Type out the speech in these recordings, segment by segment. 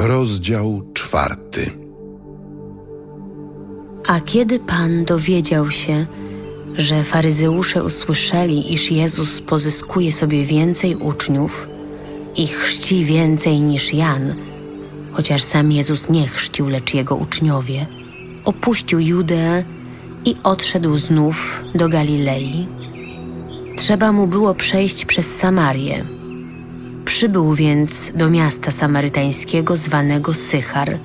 Rozdział czwarty. A kiedy Pan dowiedział się, że faryzeusze usłyszeli, iż Jezus pozyskuje sobie więcej uczniów i chrzci więcej niż Jan, chociaż sam Jezus nie chrzcił, lecz jego uczniowie, opuścił Judeę i odszedł znów do Galilei. Trzeba mu było przejść przez Samarię. Przybył więc do miasta samarytańskiego zwanego Sychar,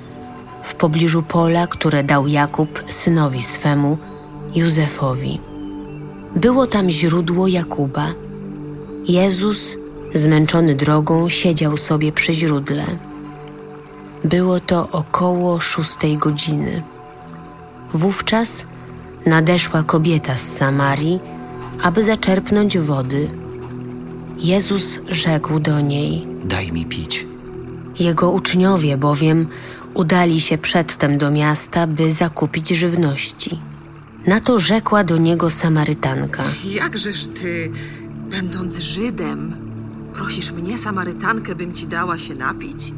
w pobliżu pola, które dał Jakub synowi swemu, Józefowi. Było tam źródło Jakuba. Jezus, zmęczony drogą, siedział sobie przy źródle. Było to około szóstej godziny. Wówczas nadeszła kobieta z Samarii, aby zaczerpnąć wody. Jezus rzekł do niej: Daj mi pić. Jego uczniowie bowiem udali się przedtem do miasta, by zakupić żywności. Na to rzekła do niego Samarytanka: Jakżeż ty, będąc Żydem, prosisz mnie, Samarytankę, bym ci dała się napić?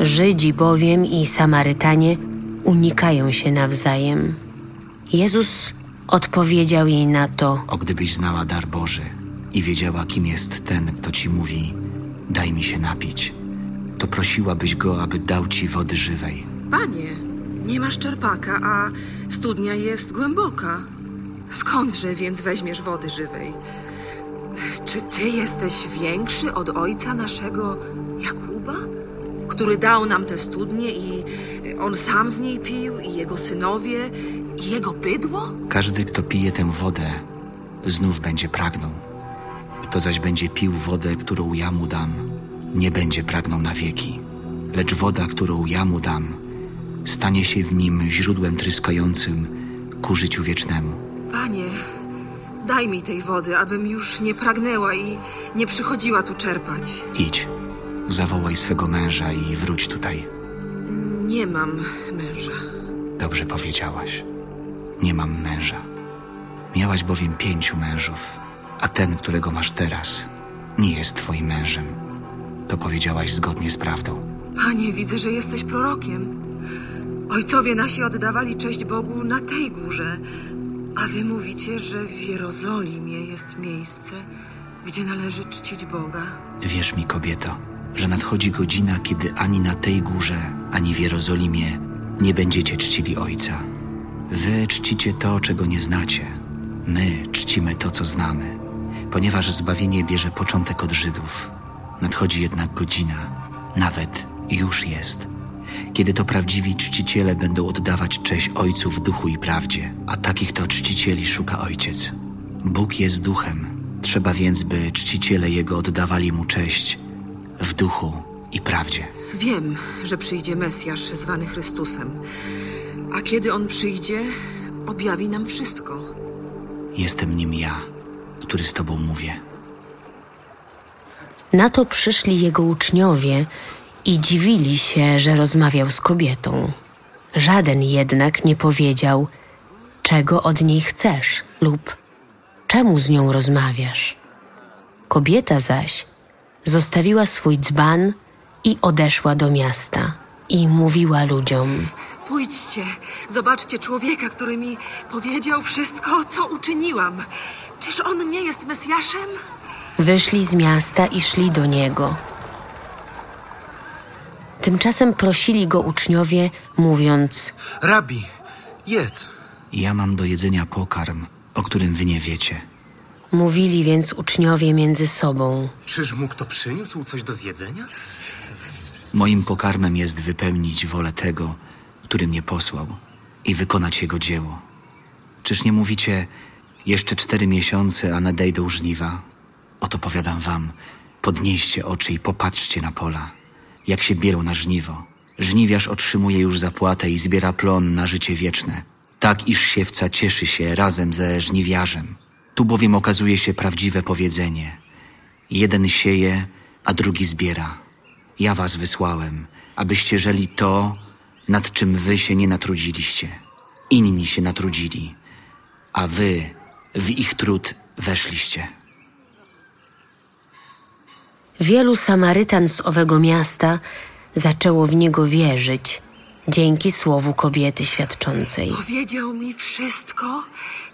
Żydzi bowiem i Samarytanie unikają się nawzajem. Jezus odpowiedział jej na to: O gdybyś znała dar Boży i wiedziała, kim jest ten, kto ci mówi, daj mi się napić, to prosiłabyś go, aby dał ci wody żywej. Panie, nie masz czerpaka, a studnia jest głęboka. Skądże więc weźmiesz wody żywej? Czy ty jesteś większy od ojca naszego Jakuba, który dał nam tę studnię i on sam z niej pił, i jego synowie, i jego bydło? Każdy, kto pije tę wodę, znów będzie pragnął. Kto zaś będzie pił wodę, którą ja mu dam, nie będzie pragnął na wieki. Lecz woda, którą ja mu dam, stanie się w nim źródłem tryskającym ku życiu wiecznemu. Panie, daj mi tej wody, abym już nie pragnęła i nie przychodziła tu czerpać. Idź, zawołaj swego męża i wróć tutaj. Nie mam męża. Dobrze powiedziałaś. Nie mam męża. Miałaś bowiem pięciu mężów, a ten, którego masz teraz, nie jest twoim mężem. To powiedziałaś zgodnie z prawdą. Panie, widzę, że jesteś prorokiem. Ojcowie nasi oddawali cześć Bogu na tej górze, a wy mówicie, że w Jerozolimie jest miejsce, gdzie należy czcić Boga. Wierz mi, kobieto, że nadchodzi godzina, kiedy ani na tej górze, ani w Jerozolimie nie będziecie czcili Ojca. Wy czcicie to, czego nie znacie. My czcimy to, co znamy, ponieważ zbawienie bierze początek od Żydów. Nadchodzi jednak godzina, nawet już jest, kiedy to prawdziwi czciciele będą oddawać cześć Ojcu w duchu i prawdzie, a takich to czcicieli szuka Ojciec. Bóg jest duchem, trzeba więc, by czciciele Jego oddawali Mu cześć w duchu i prawdzie. Wiem, że przyjdzie Mesjasz zwany Chrystusem, a kiedy on przyjdzie, objawi nam wszystko. Jestem nim ja, który z Tobą mówię. Na to przyszli jego uczniowie i dziwili się, że rozmawiał z kobietą. Żaden jednak nie powiedział, czego od niej chcesz lub czemu z nią rozmawiasz. Kobieta zaś zostawiła swój dzban i odeszła do miasta i mówiła ludziom: Pójdźcie, zobaczcie człowieka, który mi powiedział wszystko, co uczyniłam. Czyż on nie jest Mesjaszem? Wyszli z miasta i szli do niego. Tymczasem prosili go uczniowie, mówiąc: Rabi, jedz. Ja mam do jedzenia pokarm, o którym Wy nie wiecie. Mówili więc uczniowie między sobą. Czyż mu kto przyniósł coś do zjedzenia? Moim pokarmem jest wypełnić wolę tego, który mnie posłał i wykonać jego dzieło. Czyż nie mówicie, jeszcze cztery miesiące, a nadejdą żniwa? Oto powiadam wam, podnieście oczy i popatrzcie na pola, jak się bielą na żniwo. Żniwiarz otrzymuje już zapłatę i zbiera plon na życie wieczne. Tak iż siewca cieszy się razem ze żniwiarzem. Tu bowiem okazuje się prawdziwe powiedzenie. Jeden sieje, a drugi zbiera. Ja was wysłałem, abyście żeli to, nad czym wy się nie natrudziliście. Inni się natrudzili, a wy w ich trud weszliście. Wielu Samarytan z owego miasta zaczęło w niego wierzyć dzięki słowu kobiety świadczącej. Powiedział mi wszystko,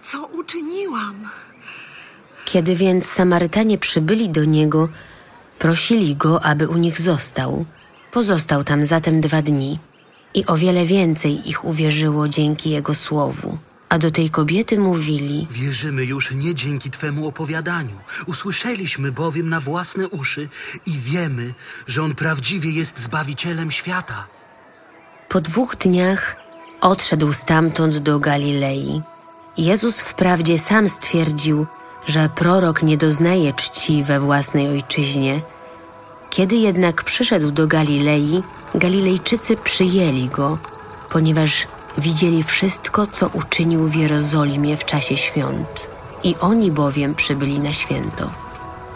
co uczyniłam. Kiedy więc Samarytanie przybyli do niego, prosili go, aby u nich został. Pozostał tam zatem dwa dni i o wiele więcej ich uwierzyło dzięki jego słowu. A do tej kobiety mówili: Wierzymy już nie dzięki Twemu opowiadaniu. Usłyszeliśmy bowiem na własne uszy i wiemy, że On prawdziwie jest Zbawicielem świata. Po dwóch dniach odszedł stamtąd do Galilei. Jezus wprawdzie sam stwierdził, że prorok nie doznaje czci we własnej ojczyźnie. Kiedy jednak przyszedł do Galilei, Galilejczycy przyjęli go, ponieważ widzieli wszystko, co uczynił w Jerozolimie w czasie świąt. I oni bowiem przybyli na święto.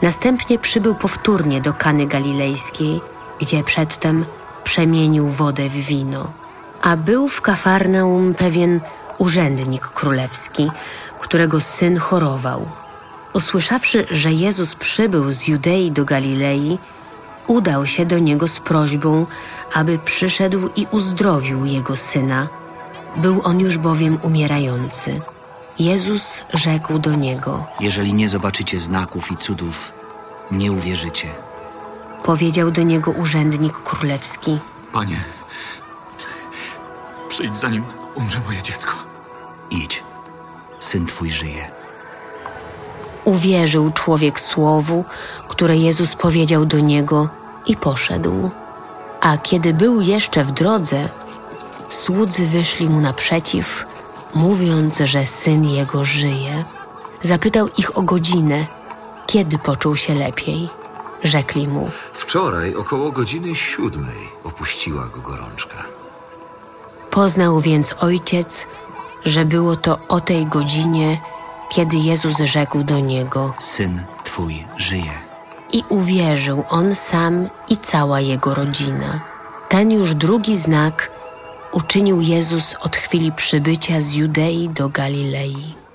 Następnie przybył powtórnie do Kany Galilejskiej, gdzie przedtem przemienił wodę w wino. A był w Kafarnaum pewien urzędnik królewski, którego syn chorował. Usłyszawszy, że Jezus przybył z Judei do Galilei, udał się do niego z prośbą, aby przyszedł i uzdrowił jego syna. Był on już bowiem umierający. Jezus rzekł do niego: Jeżeli nie zobaczycie znaków i cudów, nie uwierzycie. Powiedział do niego urzędnik królewski: Panie, przyjdź zanim umrze moje dziecko. Idź, syn twój żyje. Uwierzył człowiek słowu, które Jezus powiedział do niego i poszedł. A kiedy był jeszcze w drodze, słudzy wyszli mu naprzeciw, mówiąc, że syn jego żyje. Zapytał ich o godzinę, kiedy poczuł się lepiej. Rzekli mu: Wczoraj około godziny siódmej opuściła go gorączka. Poznał więc ojciec, że było to o tej godzinie, kiedy Jezus rzekł do niego, Syn twój żyje. i uwierzył on sam i cała jego rodzina. Ten już drugi znak uczynił Jezus od chwili przybycia z Judei do Galilei.